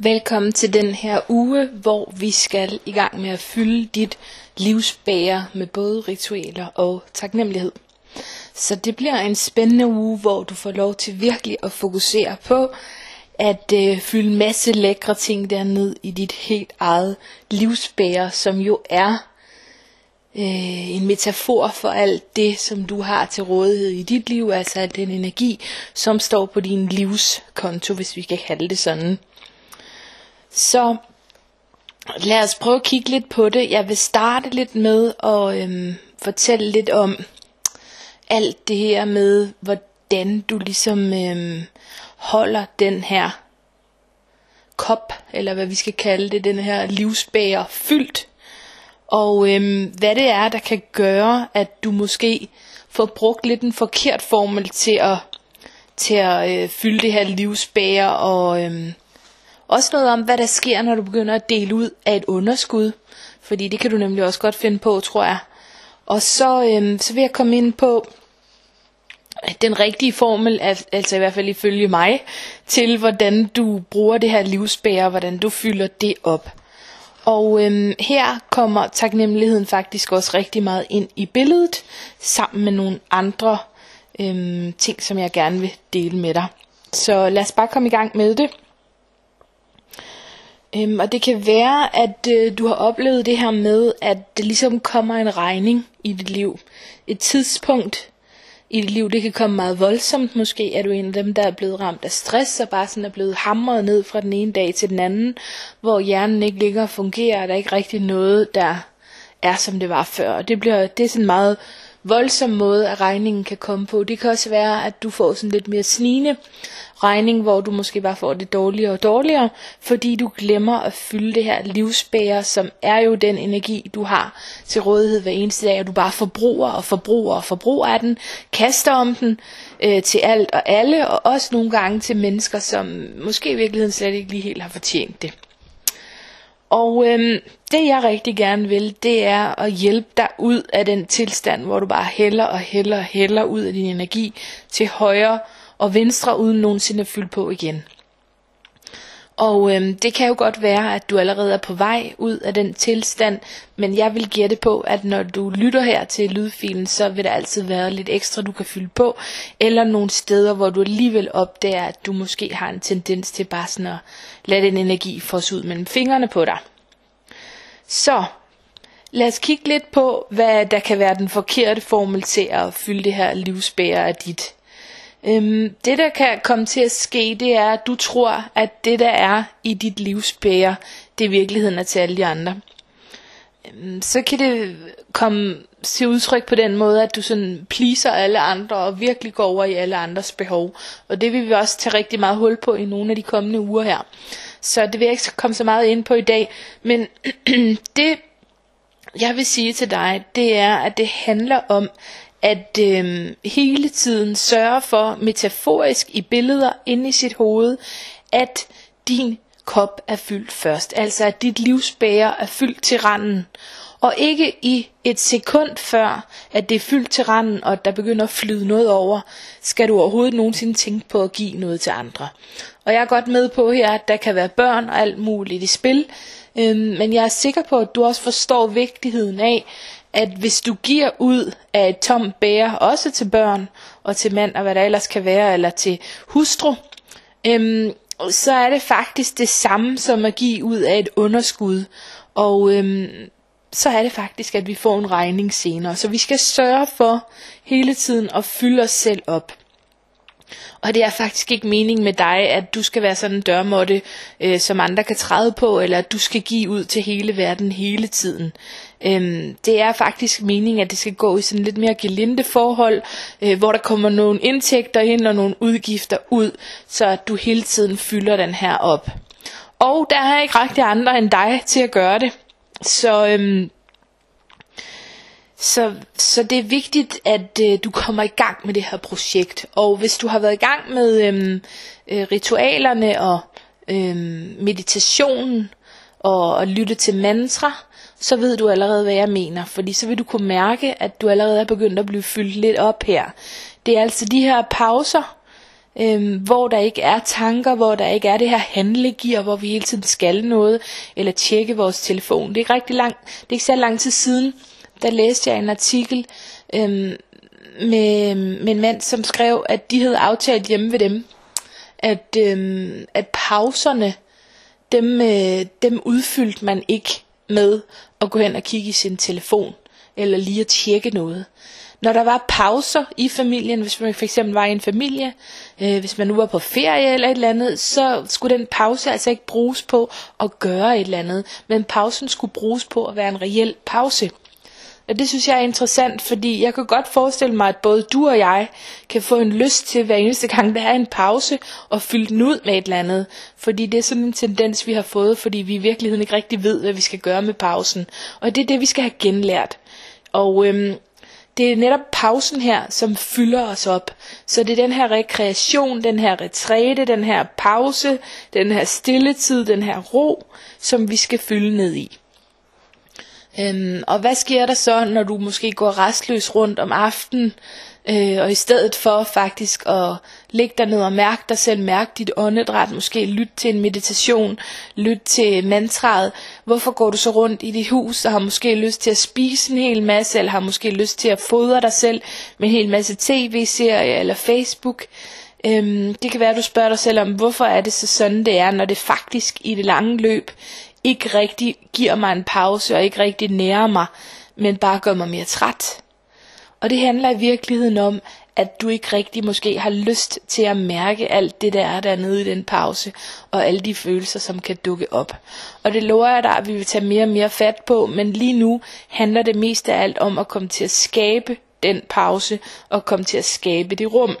Velkommen til den her uge, hvor vi skal i gang med at fylde dit livsbæger med både ritualer og taknemmelighed. Så det bliver en spændende uge, hvor du får lov til virkelig at fokusere på at øh, fylde masse lækre ting derned i dit helt eget livsbæger, som jo er øh, en metafor for alt det, som du har til rådighed i dit liv, altså den energi, som står på din livskonto, hvis vi kan kalde det sådan. Så lad os prøve at kigge lidt på det. Jeg vil starte lidt med at øhm, fortælle lidt om alt det her med, hvordan du ligesom øhm, holder den her kop, eller hvad vi skal kalde det, den her livsbæger fyldt. Og øhm, hvad det er, der kan gøre, at du måske får brugt lidt en forkert formel til at, til at øh, fylde det her livsbæger, og øhm, også noget om, hvad der sker, når du begynder at dele ud af et underskud. Fordi det kan du nemlig også godt finde på, tror jeg. Og så, øhm, så vil jeg komme ind på den rigtige formel, altså i hvert fald ifølge mig, til hvordan du bruger det her livsbære, hvordan du fylder det op. Og øhm, her kommer taknemmeligheden faktisk også rigtig meget ind i billedet, sammen med nogle andre øhm, ting, som jeg gerne vil dele med dig. Så lad os bare komme i gang med det. Øhm, og det kan være, at øh, du har oplevet det her med, at det ligesom kommer en regning i dit liv. Et tidspunkt i dit liv, det kan komme meget voldsomt. Måske er du en af dem, der er blevet ramt af stress, og bare sådan er blevet hamret ned fra den ene dag til den anden, hvor hjernen ikke længere fungerer, og der er ikke rigtig noget, der er som det var før. Og det, bliver, det er sådan meget voldsom måde, at regningen kan komme på. Det kan også være, at du får sådan lidt mere snigende regning, hvor du måske bare får det dårligere og dårligere, fordi du glemmer at fylde det her livsbæger, som er jo den energi, du har til rådighed hver eneste dag, og du bare forbruger og forbruger og forbruger af den, kaster om den øh, til alt og alle, og også nogle gange til mennesker, som måske i virkeligheden slet ikke lige helt har fortjent det. Og øhm, det jeg rigtig gerne vil, det er at hjælpe dig ud af den tilstand, hvor du bare hælder og hælder og hælder ud af din energi til højre og venstre uden nogensinde at fylde på igen. Og øhm, det kan jo godt være, at du allerede er på vej ud af den tilstand, men jeg vil gætte på, at når du lytter her til lydfilen, så vil der altid være lidt ekstra, du kan fylde på, eller nogle steder, hvor du alligevel opdager, at du måske har en tendens til bare sådan at lade den energi fosse ud mellem fingrene på dig. Så lad os kigge lidt på, hvad der kan være den forkerte formel til at fylde det her livsbæger af dit Øhm, det der kan komme til at ske, det er, at du tror, at det der er i dit livsbæger, det i virkeligheden er til alle de andre. Øhm, så kan det komme til udtryk på den måde, at du sådan pleaser alle andre og virkelig går over i alle andres behov. Og det vil vi også tage rigtig meget hul på i nogle af de kommende uger her. Så det vil jeg ikke komme så meget ind på i dag. Men det, jeg vil sige til dig, det er, at det handler om, at øh, hele tiden sørge for metaforisk i billeder inde i sit hoved, at din kop er fyldt først. Altså at dit livsbæger er fyldt til randen. Og ikke i et sekund før, at det er fyldt til randen, og der begynder at flyde noget over, skal du overhovedet nogensinde tænke på at give noget til andre. Og jeg er godt med på her, at der kan være børn og alt muligt i spil, øhm, men jeg er sikker på, at du også forstår vigtigheden af, at hvis du giver ud af et tomt bære, også til børn og til mænd og hvad der ellers kan være, eller til hustru, øhm, så er det faktisk det samme som at give ud af et underskud. Og øhm, så er det faktisk, at vi får en regning senere. Så vi skal sørge for hele tiden at fylde os selv op. Og det er faktisk ikke meningen med dig, at du skal være sådan en dørmåtte, øh, som andre kan træde på, eller at du skal give ud til hele verden hele tiden. Øhm, det er faktisk meningen, at det skal gå i sådan lidt mere gelinde forhold, øh, hvor der kommer nogle indtægter ind og nogle udgifter ud, så at du hele tiden fylder den her op. Og der er ikke rigtig andre end dig til at gøre det. Så øhm, så, så det er vigtigt, at øh, du kommer i gang med det her projekt. Og hvis du har været i gang med øhm, øh, ritualerne og øhm, meditationen og, og lytte til mantra, så ved du allerede, hvad jeg mener. Fordi så vil du kunne mærke, at du allerede er begyndt at blive fyldt lidt op her. Det er altså de her pauser, øhm, hvor der ikke er tanker, hvor der ikke er det her handlegear, hvor vi hele tiden skal noget, eller tjekke vores telefon. Det er ikke rigtig lang, det er ikke så lang tid siden, der læste jeg en artikel øhm, med, med en mand, som skrev, at de havde aftalt hjemme ved dem, at, øhm, at pauserne, dem, øh, dem udfyldte man ikke med at gå hen og kigge i sin telefon, eller lige at tjekke noget. Når der var pauser i familien, hvis man for eksempel var i en familie, øh, hvis man nu var på ferie eller et eller andet, så skulle den pause altså ikke bruges på at gøre et eller andet, men pausen skulle bruges på at være en reel pause. Og det synes jeg er interessant, fordi jeg kan godt forestille mig, at både du og jeg kan få en lyst til hver eneste gang, der er en pause, og fylde den ud med et eller andet. Fordi det er sådan en tendens, vi har fået, fordi vi i virkeligheden ikke rigtig ved, hvad vi skal gøre med pausen. Og det er det, vi skal have genlært. Og øhm, det er netop pausen her, som fylder os op. Så det er den her rekreation, den her retræte, den her pause, den her stilletid, den her ro, som vi skal fylde ned i. Øhm, og hvad sker der så, når du måske går restløs rundt om aftenen, øh, og i stedet for faktisk at ligge der ned og mærke dig selv, mærke dit åndedræt, måske lytte til en meditation, lytte til mantraet, hvorfor går du så rundt i dit hus og har måske lyst til at spise en hel masse, eller har måske lyst til at fodre dig selv med en hel masse tv-serier eller Facebook, Øhm, det kan være, at du spørger dig selv om, hvorfor er det så sådan, det er, når det faktisk i det lange løb ikke rigtig giver mig en pause og ikke rigtig nærer mig, men bare gør mig mere træt. Og det handler i virkeligheden om, at du ikke rigtig måske har lyst til at mærke alt det, der er dernede i den pause, og alle de følelser, som kan dukke op. Og det lover jeg dig, at vi vil tage mere og mere fat på, men lige nu handler det mest af alt om at komme til at skabe den pause, og komme til at skabe det rum.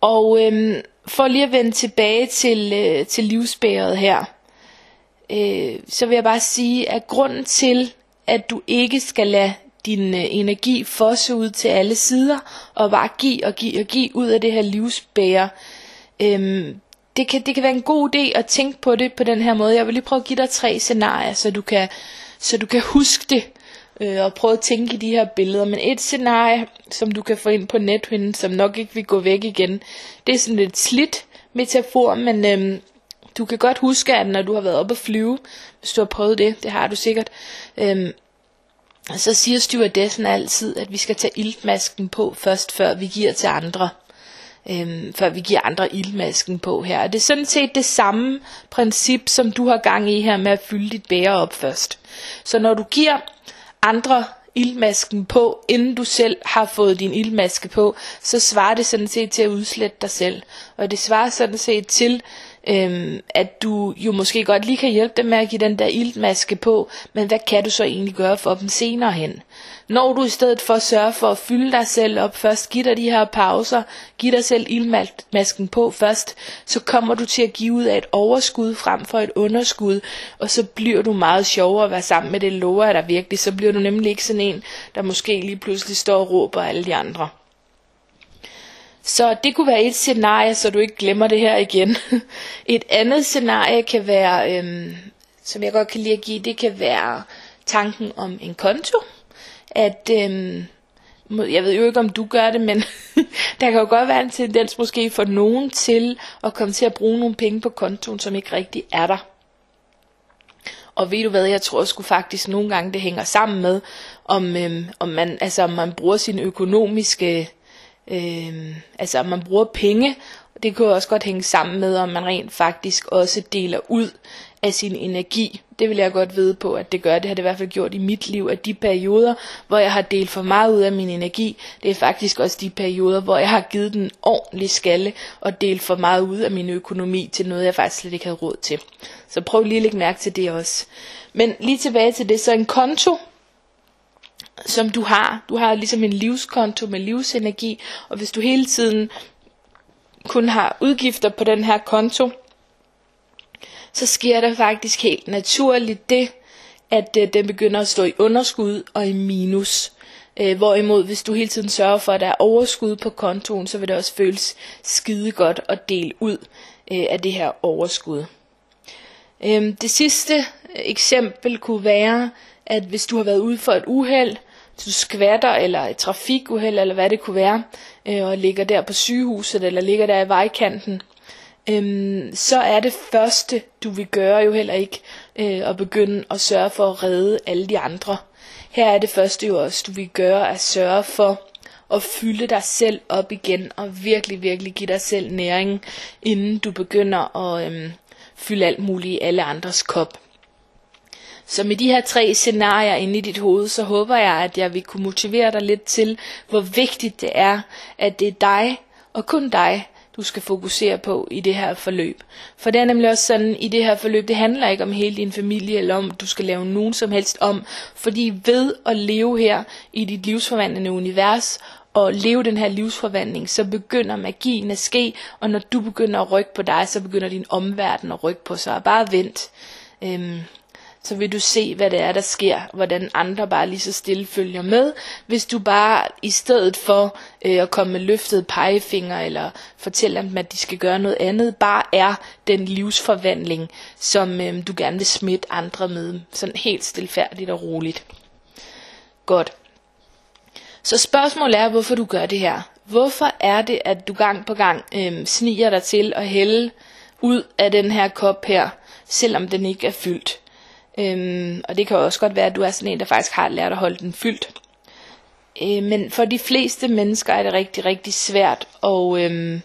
Og øhm, for lige at vende tilbage til, øh, til livsbæret her, øh, så vil jeg bare sige, at grunden til, at du ikke skal lade din øh, energi fosse ud til alle sider, og bare give og give og give ud af det her livsbære, øh, det kan, det kan være en god idé at tænke på det på den her måde. Jeg vil lige prøve at give dig tre scenarier, så du kan, så du kan huske det, øh, og prøve at tænke i de her billeder. Men et scenarie, som du kan få ind på nethinden, som nok ikke vil gå væk igen, det er sådan lidt slidt metafor, men øhm, du kan godt huske, at når du har været oppe at flyve, hvis du har prøvet det, det har du sikkert, øhm, så siger stewardessen altid, at vi skal tage iltmasken på først, før vi giver til andre. Øhm, før vi giver andre iltmasken på her. Og det er sådan set det samme princip, som du har gang i her med at fylde dit bære op først. Så når du giver andre ildmasken på, inden du selv har fået din ildmaske på, så svarer det sådan set til at udslette dig selv. Og det svarer sådan set til, øhm, at du jo måske godt lige kan hjælpe dem med at give den der iltmaske på, men hvad kan du så egentlig gøre for dem senere hen? Når du i stedet for at sørge for at fylde dig selv op først, giv dig de her pauser, giv dig selv ildmasken på først, så kommer du til at give ud af et overskud frem for et underskud, og så bliver du meget sjovere at være sammen med det, lover jeg dig virkelig. Så bliver du nemlig ikke sådan en, der måske lige pludselig står og råber alle de andre. Så det kunne være et scenarie, så du ikke glemmer det her igen. Et andet scenarie kan være, øhm, som jeg godt kan lide at give, det kan være tanken om en konto. At, øhm, jeg ved jo ikke om du gør det, men der kan jo godt være en tendens måske for nogen til at komme til at bruge nogle penge på kontoen, som ikke rigtig er der. Og ved du hvad, jeg tror sgu faktisk nogle gange det hænger sammen med, om, øhm, om, man, altså, om man bruger sin økonomiske Øh, altså om man bruger penge, det kan også godt hænge sammen med, om man rent faktisk også deler ud af sin energi. Det vil jeg godt vide på, at det gør. Det har det i hvert fald gjort i mit liv, at de perioder, hvor jeg har delt for meget ud af min energi, det er faktisk også de perioder, hvor jeg har givet den ordentlig skalle og delt for meget ud af min økonomi til noget, jeg faktisk slet ikke havde råd til. Så prøv lige at lægge mærke til det også. Men lige tilbage til det, så en konto, som du har. Du har ligesom en livskonto med livsenergi, og hvis du hele tiden kun har udgifter på den her konto, så sker der faktisk helt naturligt det, at øh, den begynder at stå i underskud og i minus. Øh, hvorimod hvis du hele tiden sørger for, at der er overskud på kontoen, så vil det også føles skide godt at dele ud øh, af det her overskud. Øh, det sidste eksempel kunne være, at hvis du har været ude for et uheld, du skvatter, eller et trafikuheld, eller hvad det kunne være, øh, og ligger der på sygehuset, eller ligger der i vejkanten, øhm, så er det første, du vil gøre jo heller ikke øh, at begynde at sørge for at redde alle de andre. Her er det første jo også, du vil gøre at sørge for at fylde dig selv op igen, og virkelig, virkelig give dig selv næring, inden du begynder at øhm, fylde alt muligt i alle andres kop. Så med de her tre scenarier inde i dit hoved, så håber jeg, at jeg vil kunne motivere dig lidt til, hvor vigtigt det er, at det er dig, og kun dig, du skal fokusere på i det her forløb. For det er nemlig også sådan, i det her forløb, det handler ikke om hele din familie, eller om du skal lave nogen som helst om. Fordi ved at leve her i dit livsforvandlende univers, og leve den her livsforvandling, så begynder magien at ske, og når du begynder at rykke på dig, så begynder din omverden at rykke på sig. Bare vent. Øhm, så vil du se, hvad det er, der sker, hvordan andre bare lige så stille følger med, hvis du bare i stedet for øh, at komme med løftet pegefinger eller fortælle dem, at de skal gøre noget andet, bare er den livsforvandling, som øh, du gerne vil smitte andre med, sådan helt stilfærdigt og roligt. Godt. Så spørgsmålet er, hvorfor du gør det her. Hvorfor er det, at du gang på gang øh, sniger dig til at hælde ud af den her kop her, selvom den ikke er fyldt? Øhm, og det kan også godt være, at du er sådan en, der faktisk har lært at holde den fyldt. Øh, men for de fleste mennesker er det rigtig, rigtig svært at, øhm,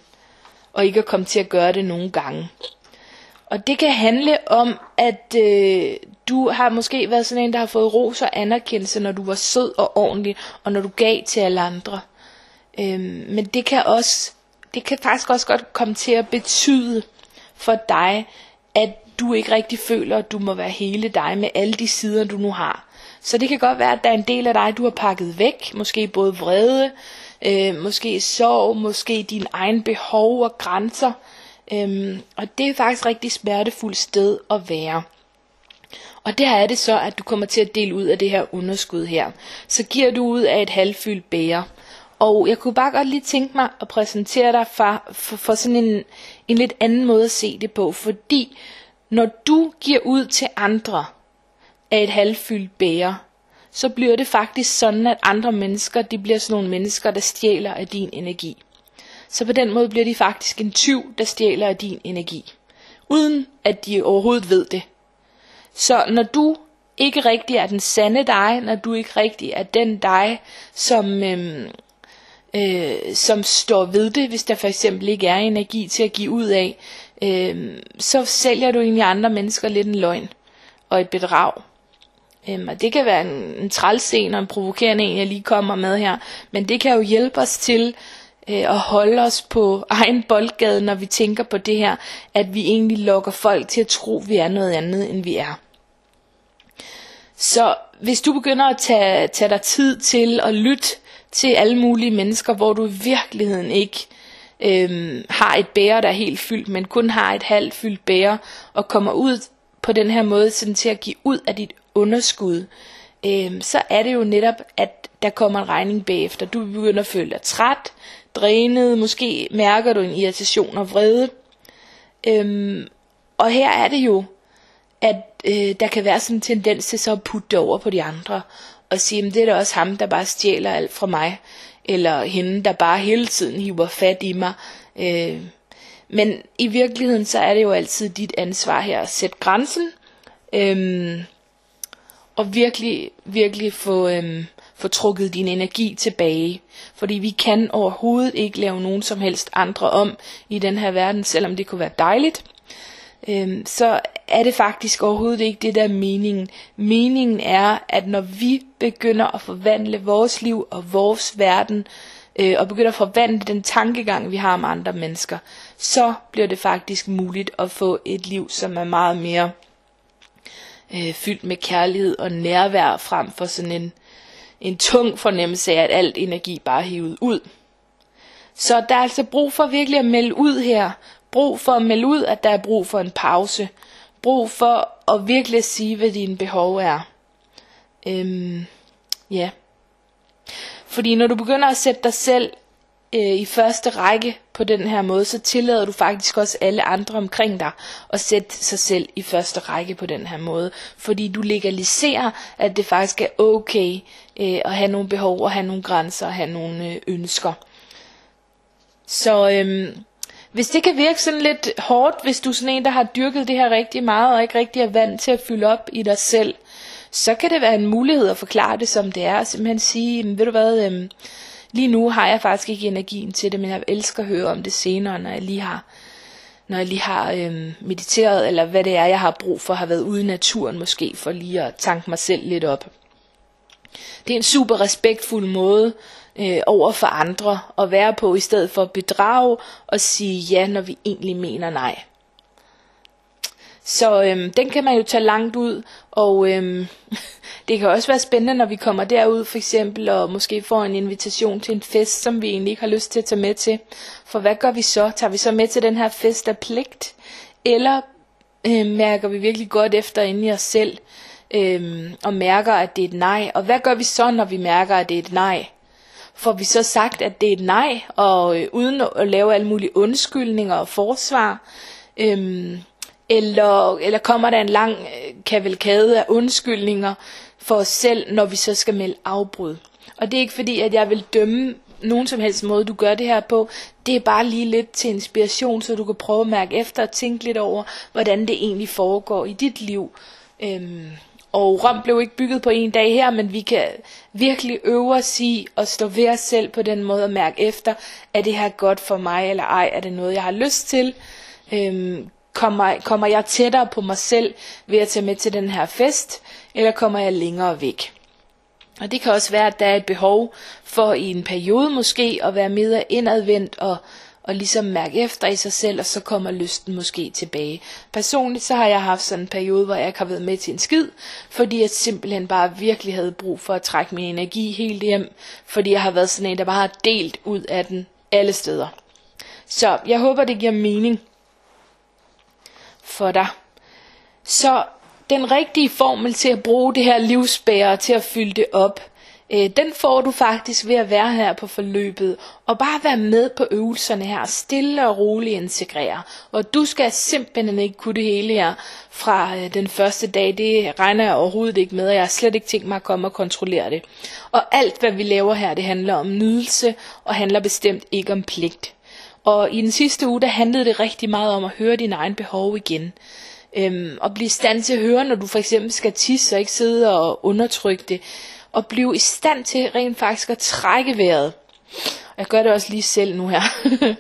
og ikke at komme til at gøre det nogle gange. Og det kan handle om, at øh, du har måske været sådan en, der har fået ros og anerkendelse, når du var sød og ordentlig, og når du gav til alle andre. Øhm, men det kan også, det kan faktisk også godt komme til at betyde for dig, at du ikke rigtig føler, at du må være hele dig med alle de sider, du nu har. Så det kan godt være, at der er en del af dig, du har pakket væk. Måske både vrede, øh, måske sorg, måske din egen behov og grænser. Øhm, og det er faktisk et rigtig smertefuldt sted at være. Og der er det så, at du kommer til at dele ud af det her underskud her. Så giver du ud af et halvfyldt bære. Og jeg kunne bare godt lige tænke mig at præsentere dig for, for, for sådan en, en lidt anden måde at se det på. Fordi når du giver ud til andre af et halvfyldt bære, så bliver det faktisk sådan, at andre mennesker, de bliver sådan nogle mennesker, der stjæler af din energi. Så på den måde bliver de faktisk en tyv, der stjæler af din energi. Uden at de overhovedet ved det. Så når du ikke rigtig er den sande dig, når du ikke rigtig er den dig, som, øhm, øh, som står ved det, hvis der for eksempel ikke er energi til at give ud af, øh, så sælger du egentlig andre mennesker lidt en løgn og et bedrag. Øhm, og det kan være en, en trælsen og en provokerende en, jeg lige kommer med her, men det kan jo hjælpe os til øh, at holde os på egen boldgade, når vi tænker på det her, at vi egentlig lokker folk til at tro, at vi er noget andet, end vi er. Så hvis du begynder at tage, tage dig tid til at lytte til alle mulige mennesker, hvor du i virkeligheden ikke øhm, har et bære, der er helt fyldt, men kun har et halvt fyldt bære, og kommer ud på den her måde sådan til at give ud af dit underskud, øhm, så er det jo netop, at der kommer en regning bagefter. Du begynder at føle dig træt, drænet, måske mærker du en irritation og vrede. Øhm, og her er det jo, at øh, der kan være sådan en tendens til så at putte det over på de andre, og sige, at det er da også ham, der bare stjæler alt fra mig, eller hende, der bare hele tiden hiver fat i mig. Øh, men i virkeligheden, så er det jo altid dit ansvar her at sætte grænsen, øh, og virkelig, virkelig få, øh, få trukket din energi tilbage. Fordi vi kan overhovedet ikke lave nogen som helst andre om i den her verden, selvom det kunne være dejligt. Øh, så er det faktisk overhovedet ikke det, der er meningen. Meningen er, at når vi begynder at forvandle vores liv og vores verden, øh, og begynder at forvandle den tankegang, vi har om andre mennesker, så bliver det faktisk muligt at få et liv, som er meget mere øh, fyldt med kærlighed og nærvær, frem for sådan en, en tung fornemmelse af, at alt energi bare er hivet ud. Så der er altså brug for virkelig at melde ud her. Brug for at melde ud, at der er brug for en pause brug for at virkelig sige, hvad dine behov er. Øhm, ja. Fordi når du begynder at sætte dig selv øh, i første række på den her måde, så tillader du faktisk også alle andre omkring dig at sætte sig selv i første række på den her måde. Fordi du legaliserer, at det faktisk er okay øh, at have nogle behov, og have nogle grænser, og have nogle øh, ønsker. Så øhm, hvis det kan virke sådan lidt hårdt, hvis du er sådan en, der har dyrket det her rigtig meget, og ikke rigtig er vant til at fylde op i dig selv, så kan det være en mulighed at forklare det, som det er, og simpelthen sige, ved du hvad, øhm, lige nu har jeg faktisk ikke energien til det, men jeg elsker at høre om det senere, når jeg lige har når jeg lige har øhm, mediteret, eller hvad det er, jeg har brug for, har været ude i naturen måske, for lige at tanke mig selv lidt op. Det er en super respektfuld måde øh, over for andre og være på, i stedet for at bedrage og sige ja, når vi egentlig mener nej. Så øhm, den kan man jo tage langt ud, og øhm, det kan også være spændende, når vi kommer derud for eksempel, og måske får en invitation til en fest, som vi egentlig ikke har lyst til at tage med til. For hvad gør vi så? Tager vi så med til den her fest af pligt? Eller øh, mærker vi virkelig godt efter inde i os selv, øh, og mærker, at det er et nej? Og hvad gør vi så, når vi mærker, at det er et nej? Får vi så sagt, at det er et nej, og øh, uden at lave alle mulige undskyldninger og forsvar? Øhm, eller, eller kommer der en lang øh, kavalkade af undskyldninger for os selv, når vi så skal melde afbrud. Og det er ikke fordi, at jeg vil dømme nogen som helst måde, du gør det her på. Det er bare lige lidt til inspiration, så du kan prøve at mærke efter og tænke lidt over, hvordan det egentlig foregår i dit liv. Øhm, og Rom blev ikke bygget på en dag her, men vi kan virkelig øve os i at stå ved os selv på den måde og mærke efter, er det her godt for mig eller ej, er det noget, jeg har lyst til. Øhm, kommer, kommer jeg tættere på mig selv ved at tage med til den her fest, eller kommer jeg længere væk? Og det kan også være, at der er et behov for i en periode måske at være mere indadvendt og, og ligesom mærke efter i sig selv, og så kommer lysten måske tilbage. Personligt så har jeg haft sådan en periode, hvor jeg ikke har været med til en skid, fordi jeg simpelthen bare virkelig havde brug for at trække min energi helt hjem, fordi jeg har været sådan en, der bare har delt ud af den alle steder. Så jeg håber, det giver mening for dig. Så den rigtige formel til at bruge det her livsbærer til at fylde det op, øh, den får du faktisk ved at være her på forløbet, og bare være med på øvelserne her, stille og roligt integrere. Og du skal simpelthen ikke kunne det hele her fra øh, den første dag, det regner jeg overhovedet ikke med, og jeg har slet ikke tænkt mig at komme og kontrollere det. Og alt hvad vi laver her, det handler om nydelse, og handler bestemt ikke om pligt. Og i den sidste uge, der handlede det rigtig meget om at høre dine egne behov igen. Øhm, og blive i stand til at høre, når du for eksempel skal tisse og ikke sidde og undertrykke det. Og blive i stand til rent faktisk at trække vejret. Jeg gør det også lige selv nu her.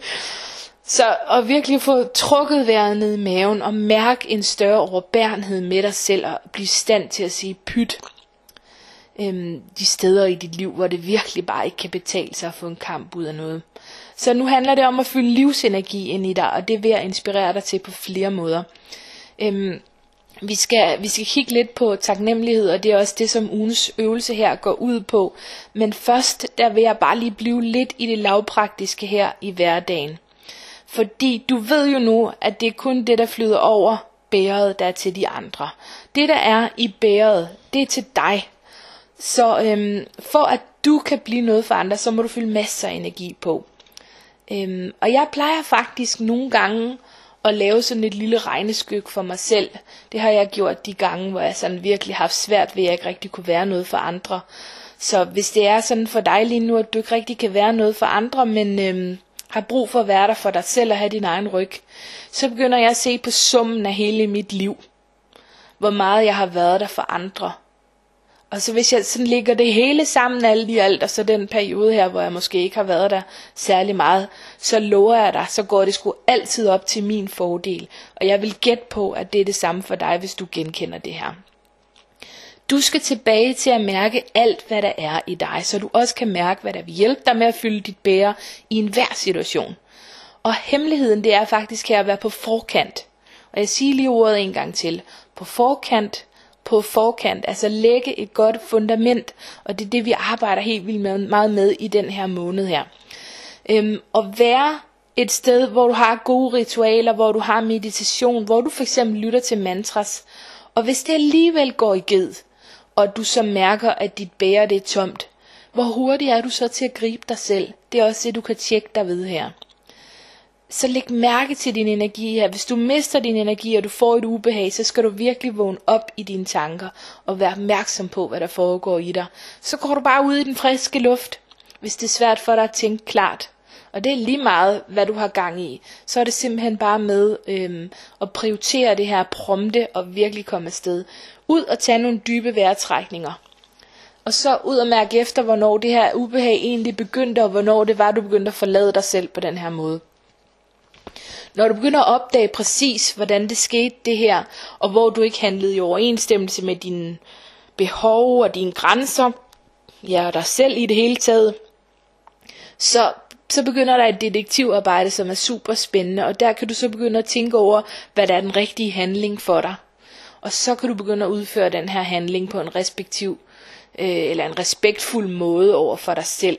Så at virkelig få trukket vejret ned i maven og mærke en større overbærenhed med dig selv og blive i stand til at sige pyt. Øhm, de steder i dit liv, hvor det virkelig bare ikke kan betale sig at få en kamp ud af noget. Så nu handler det om at fylde livsenergi ind i dig, og det vil jeg inspirere dig til på flere måder. Øhm, vi skal, vi skal kigge lidt på taknemmelighed, og det er også det, som ugens øvelse her går ud på. Men først, der vil jeg bare lige blive lidt i det lavpraktiske her i hverdagen. Fordi du ved jo nu, at det er kun det, der flyder over bæret, der er til de andre. Det, der er i bæret, det er til dig. Så øhm, for at du kan blive noget for andre, så må du fylde masser af energi på. Øhm, og jeg plejer faktisk nogle gange at lave sådan et lille regneskyk for mig selv. Det har jeg gjort de gange, hvor jeg sådan virkelig har haft svært ved, at jeg ikke rigtig kunne være noget for andre. Så hvis det er sådan for dig lige nu, at du ikke rigtig kan være noget for andre, men øhm, har brug for at være der for dig selv og have din egen ryg, så begynder jeg at se på summen af hele mit liv. Hvor meget jeg har været der for andre. Og så hvis jeg sådan lægger det hele sammen alt i alt, og så den periode her, hvor jeg måske ikke har været der særlig meget, så lover jeg dig, så går det sgu altid op til min fordel. Og jeg vil gætte på, at det er det samme for dig, hvis du genkender det her. Du skal tilbage til at mærke alt, hvad der er i dig, så du også kan mærke, hvad der vil hjælpe dig med at fylde dit bære i enhver situation. Og hemmeligheden, det er faktisk her at være på forkant. Og jeg siger lige ordet en gang til. På forkant på forkant, altså lægge et godt fundament, og det er det, vi arbejder helt vildt med, meget med i den her måned her. Øhm, og være et sted, hvor du har gode ritualer, hvor du har meditation, hvor du for eksempel lytter til mantras, og hvis det alligevel går i ged, og du så mærker, at dit bære det er tomt, hvor hurtigt er du så til at gribe dig selv? Det er også det, du kan tjekke dig ved her så læg mærke til din energi her. Hvis du mister din energi, og du får et ubehag, så skal du virkelig vågne op i dine tanker, og være opmærksom på, hvad der foregår i dig. Så går du bare ud i den friske luft, hvis det er svært for dig at tænke klart. Og det er lige meget, hvad du har gang i. Så er det simpelthen bare med øhm, at prioritere det her prompte og virkelig komme afsted. Ud og tage nogle dybe vejrtrækninger. Og så ud og mærke efter, hvornår det her ubehag egentlig begyndte, og hvornår det var, du begyndte at forlade dig selv på den her måde. Når du begynder at opdage præcis, hvordan det skete det her, og hvor du ikke handlede i overensstemmelse med dine behov og dine grænser, ja, og dig selv i det hele taget, så, så begynder der et detektivarbejde, som er super spændende, og der kan du så begynde at tænke over, hvad der er den rigtige handling for dig. Og så kan du begynde at udføre den her handling på en respektiv øh, eller en respektfuld måde over for dig selv.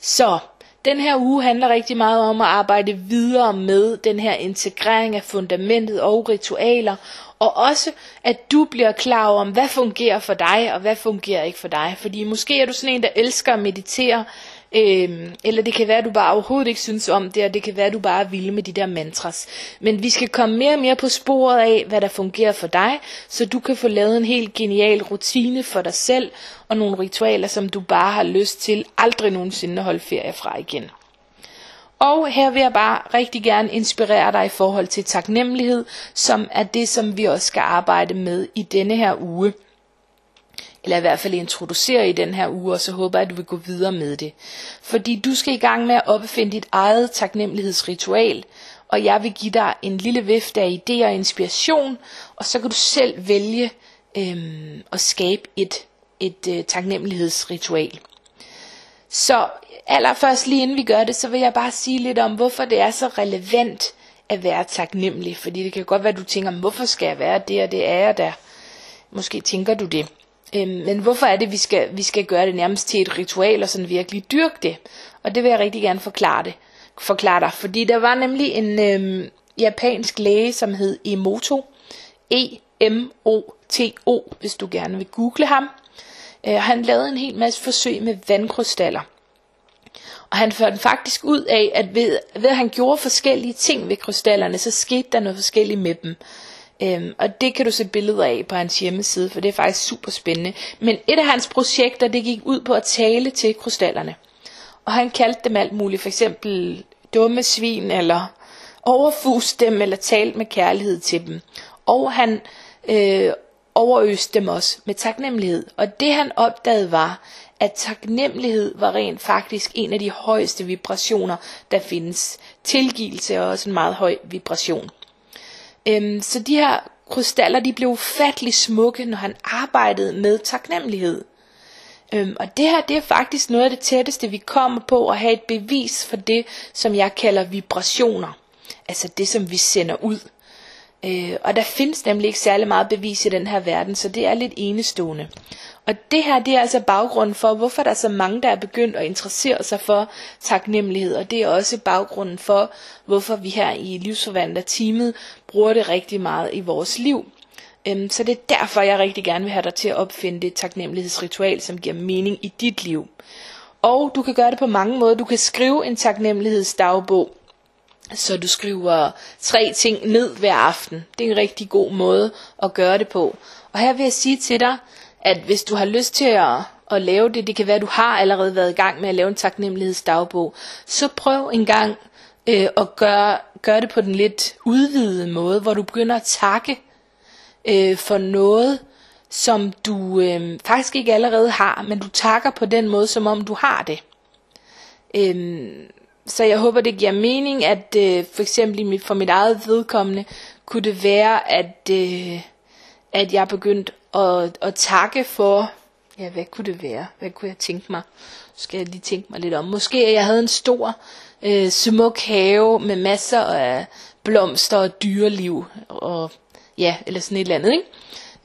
Så den her uge handler rigtig meget om at arbejde videre med den her integrering af fundamentet og ritualer, og også at du bliver klar over, hvad fungerer for dig, og hvad fungerer ikke for dig. Fordi måske er du sådan en, der elsker at meditere, Øhm, eller det kan være, at du bare overhovedet ikke synes om det, og det kan være, at du bare er vild med de der mantras. Men vi skal komme mere og mere på sporet af, hvad der fungerer for dig, så du kan få lavet en helt genial rutine for dig selv, og nogle ritualer, som du bare har lyst til aldrig nogensinde at holde ferie fra igen. Og her vil jeg bare rigtig gerne inspirere dig i forhold til taknemmelighed, som er det, som vi også skal arbejde med i denne her uge eller i hvert fald introducere i den her uge, og så håber jeg, at du vil gå videre med det. Fordi du skal i gang med at opfinde dit eget taknemmelighedsritual, og jeg vil give dig en lille vifte af idéer og inspiration, og så kan du selv vælge øhm, at skabe et, et øh, taknemmelighedsritual. Så allerførst lige inden vi gør det, så vil jeg bare sige lidt om, hvorfor det er så relevant at være taknemmelig. Fordi det kan godt være, at du tænker, hvorfor skal jeg være det, og det er jeg der. Måske tænker du det. Øhm, men hvorfor er det, vi skal, vi skal gøre det nærmest til et ritual og sådan virkelig dyrke det? Og det vil jeg rigtig gerne forklare, det, forklare dig. Fordi der var nemlig en øhm, japansk læge, som hed Emoto. E-M-O-T-O, hvis du gerne vil google ham. Øh, han lavede en hel masse forsøg med vandkrystaller. Og han fandt faktisk ud af, at ved, ved at han gjorde forskellige ting ved krystallerne, så skete der noget forskelligt med dem. Øhm, og det kan du se billeder af på hans hjemmeside, for det er faktisk super spændende. Men et af hans projekter, det gik ud på at tale til krystallerne. Og han kaldte dem alt muligt, for eksempel dumme svin, eller overfus dem, eller talt med kærlighed til dem. Og han øh, overøste dem også med taknemmelighed. Og det han opdagede var, at taknemmelighed var rent faktisk en af de højeste vibrationer, der findes. Tilgivelse er også en meget høj vibration. Øhm, så de her krystaller, de blev ufattelig smukke, når han arbejdede med taknemmelighed. Øhm, og det her, det er faktisk noget af det tætteste, vi kommer på at have et bevis for det, som jeg kalder vibrationer. Altså det, som vi sender ud. Øh, og der findes nemlig ikke særlig meget bevis i den her verden, så det er lidt enestående. Og det her, det er altså baggrunden for, hvorfor der er så mange, der er begyndt at interessere sig for taknemmelighed. Og det er også baggrunden for, hvorfor vi her i Livsforvandler-teamet bruger det rigtig meget i vores liv. Øhm, så det er derfor, jeg rigtig gerne vil have dig til at opfinde det taknemmelighedsritual, som giver mening i dit liv. Og du kan gøre det på mange måder. Du kan skrive en taknemmelighedsdagbog. Så du skriver tre ting ned hver aften. Det er en rigtig god måde at gøre det på. Og her vil jeg sige til dig, at hvis du har lyst til at, at lave det, det kan være, at du har allerede været i gang med at lave en taknemmelighedsdagbog, så prøv en gang øh, at gøre, gøre det på den lidt udvidede måde, hvor du begynder at takke øh, for noget, som du øh, faktisk ikke allerede har, men du takker på den måde, som om du har det. Øh, så jeg håber, det giver mening, at øh, for eksempel for mit eget vedkommende, kunne det være, at, øh, at jeg begyndte at, at takke for, ja, hvad kunne det være? Hvad kunne jeg tænke mig? Skal jeg lige tænke mig lidt om. Måske at jeg havde en stor, øh, smuk have med masser af blomster og dyreliv, og ja, eller sådan et eller andet, ikke?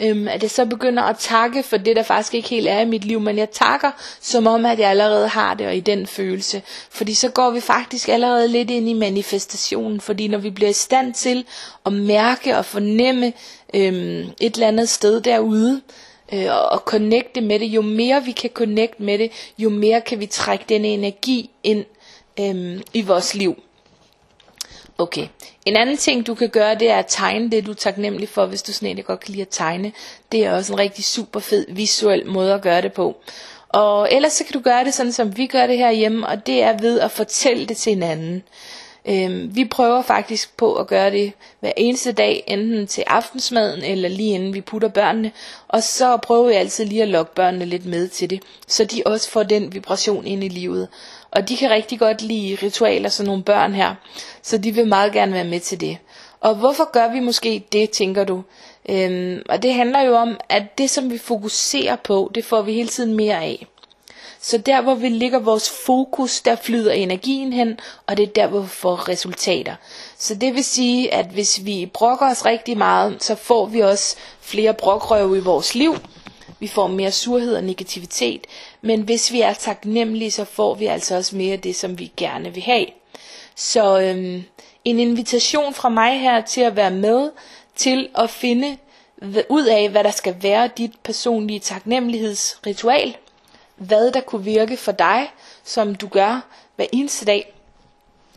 Øhm, at jeg så begynder at takke for det, der faktisk ikke helt er i mit liv, men jeg takker som om, at jeg allerede har det, og i den følelse. Fordi så går vi faktisk allerede lidt ind i manifestationen, fordi når vi bliver i stand til at mærke og fornemme øhm, et eller andet sted derude, øh, og connecte med det, jo mere vi kan connecte med det, jo mere kan vi trække den energi ind øhm, i vores liv. Okay. En anden ting, du kan gøre, det er at tegne det, du er taknemmelig for, hvis du sådan godt kan lide at tegne. Det er også en rigtig super fed visuel måde at gøre det på. Og ellers så kan du gøre det sådan, som vi gør det her hjemme, og det er ved at fortælle det til hinanden. Øhm, vi prøver faktisk på at gøre det hver eneste dag, enten til aftensmaden eller lige inden vi putter børnene. Og så prøver vi altid lige at lokke børnene lidt med til det, så de også får den vibration ind i livet. Og de kan rigtig godt lide ritualer, sådan nogle børn her, så de vil meget gerne være med til det. Og hvorfor gør vi måske det, tænker du? Øhm, og det handler jo om, at det som vi fokuserer på, det får vi hele tiden mere af. Så der hvor vi ligger vores fokus, der flyder energien hen, og det er der hvor vi får resultater. Så det vil sige, at hvis vi brokker os rigtig meget, så får vi også flere brokrøve i vores liv. Vi får mere surhed og negativitet. Men hvis vi er taknemmelige, så får vi altså også mere af det, som vi gerne vil have. Så øhm, en invitation fra mig her til at være med til at finde ud af, hvad der skal være dit personlige taknemmelighedsritual hvad der kunne virke for dig, som du gør hver eneste dag.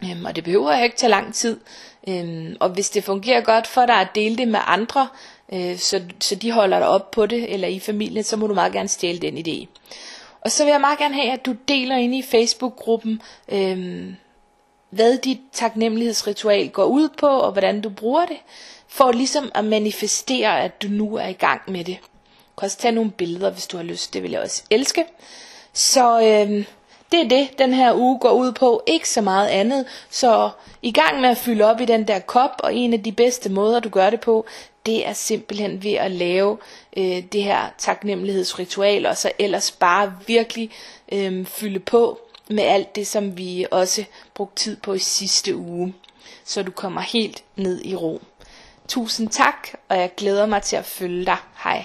Øhm, og det behøver ikke tage lang tid. Øhm, og hvis det fungerer godt for dig at dele det med andre, øh, så, så de holder dig op på det, eller i familien, så må du meget gerne stjæle den idé. Og så vil jeg meget gerne have, at du deler ind i Facebook-gruppen, øh, hvad dit taknemmelighedsritual går ud på, og hvordan du bruger det, for ligesom at manifestere, at du nu er i gang med det kan også tage nogle billeder, hvis du har lyst. Det vil jeg også elske. Så øh, det er det, den her uge går ud på. Ikke så meget andet. Så i gang med at fylde op i den der kop, og en af de bedste måder, du gør det på, det er simpelthen ved at lave øh, det her taknemmelighedsritual, og så ellers bare virkelig øh, fylde på med alt det, som vi også brugte tid på i sidste uge. Så du kommer helt ned i ro. Tusind tak, og jeg glæder mig til at følge dig. Hej.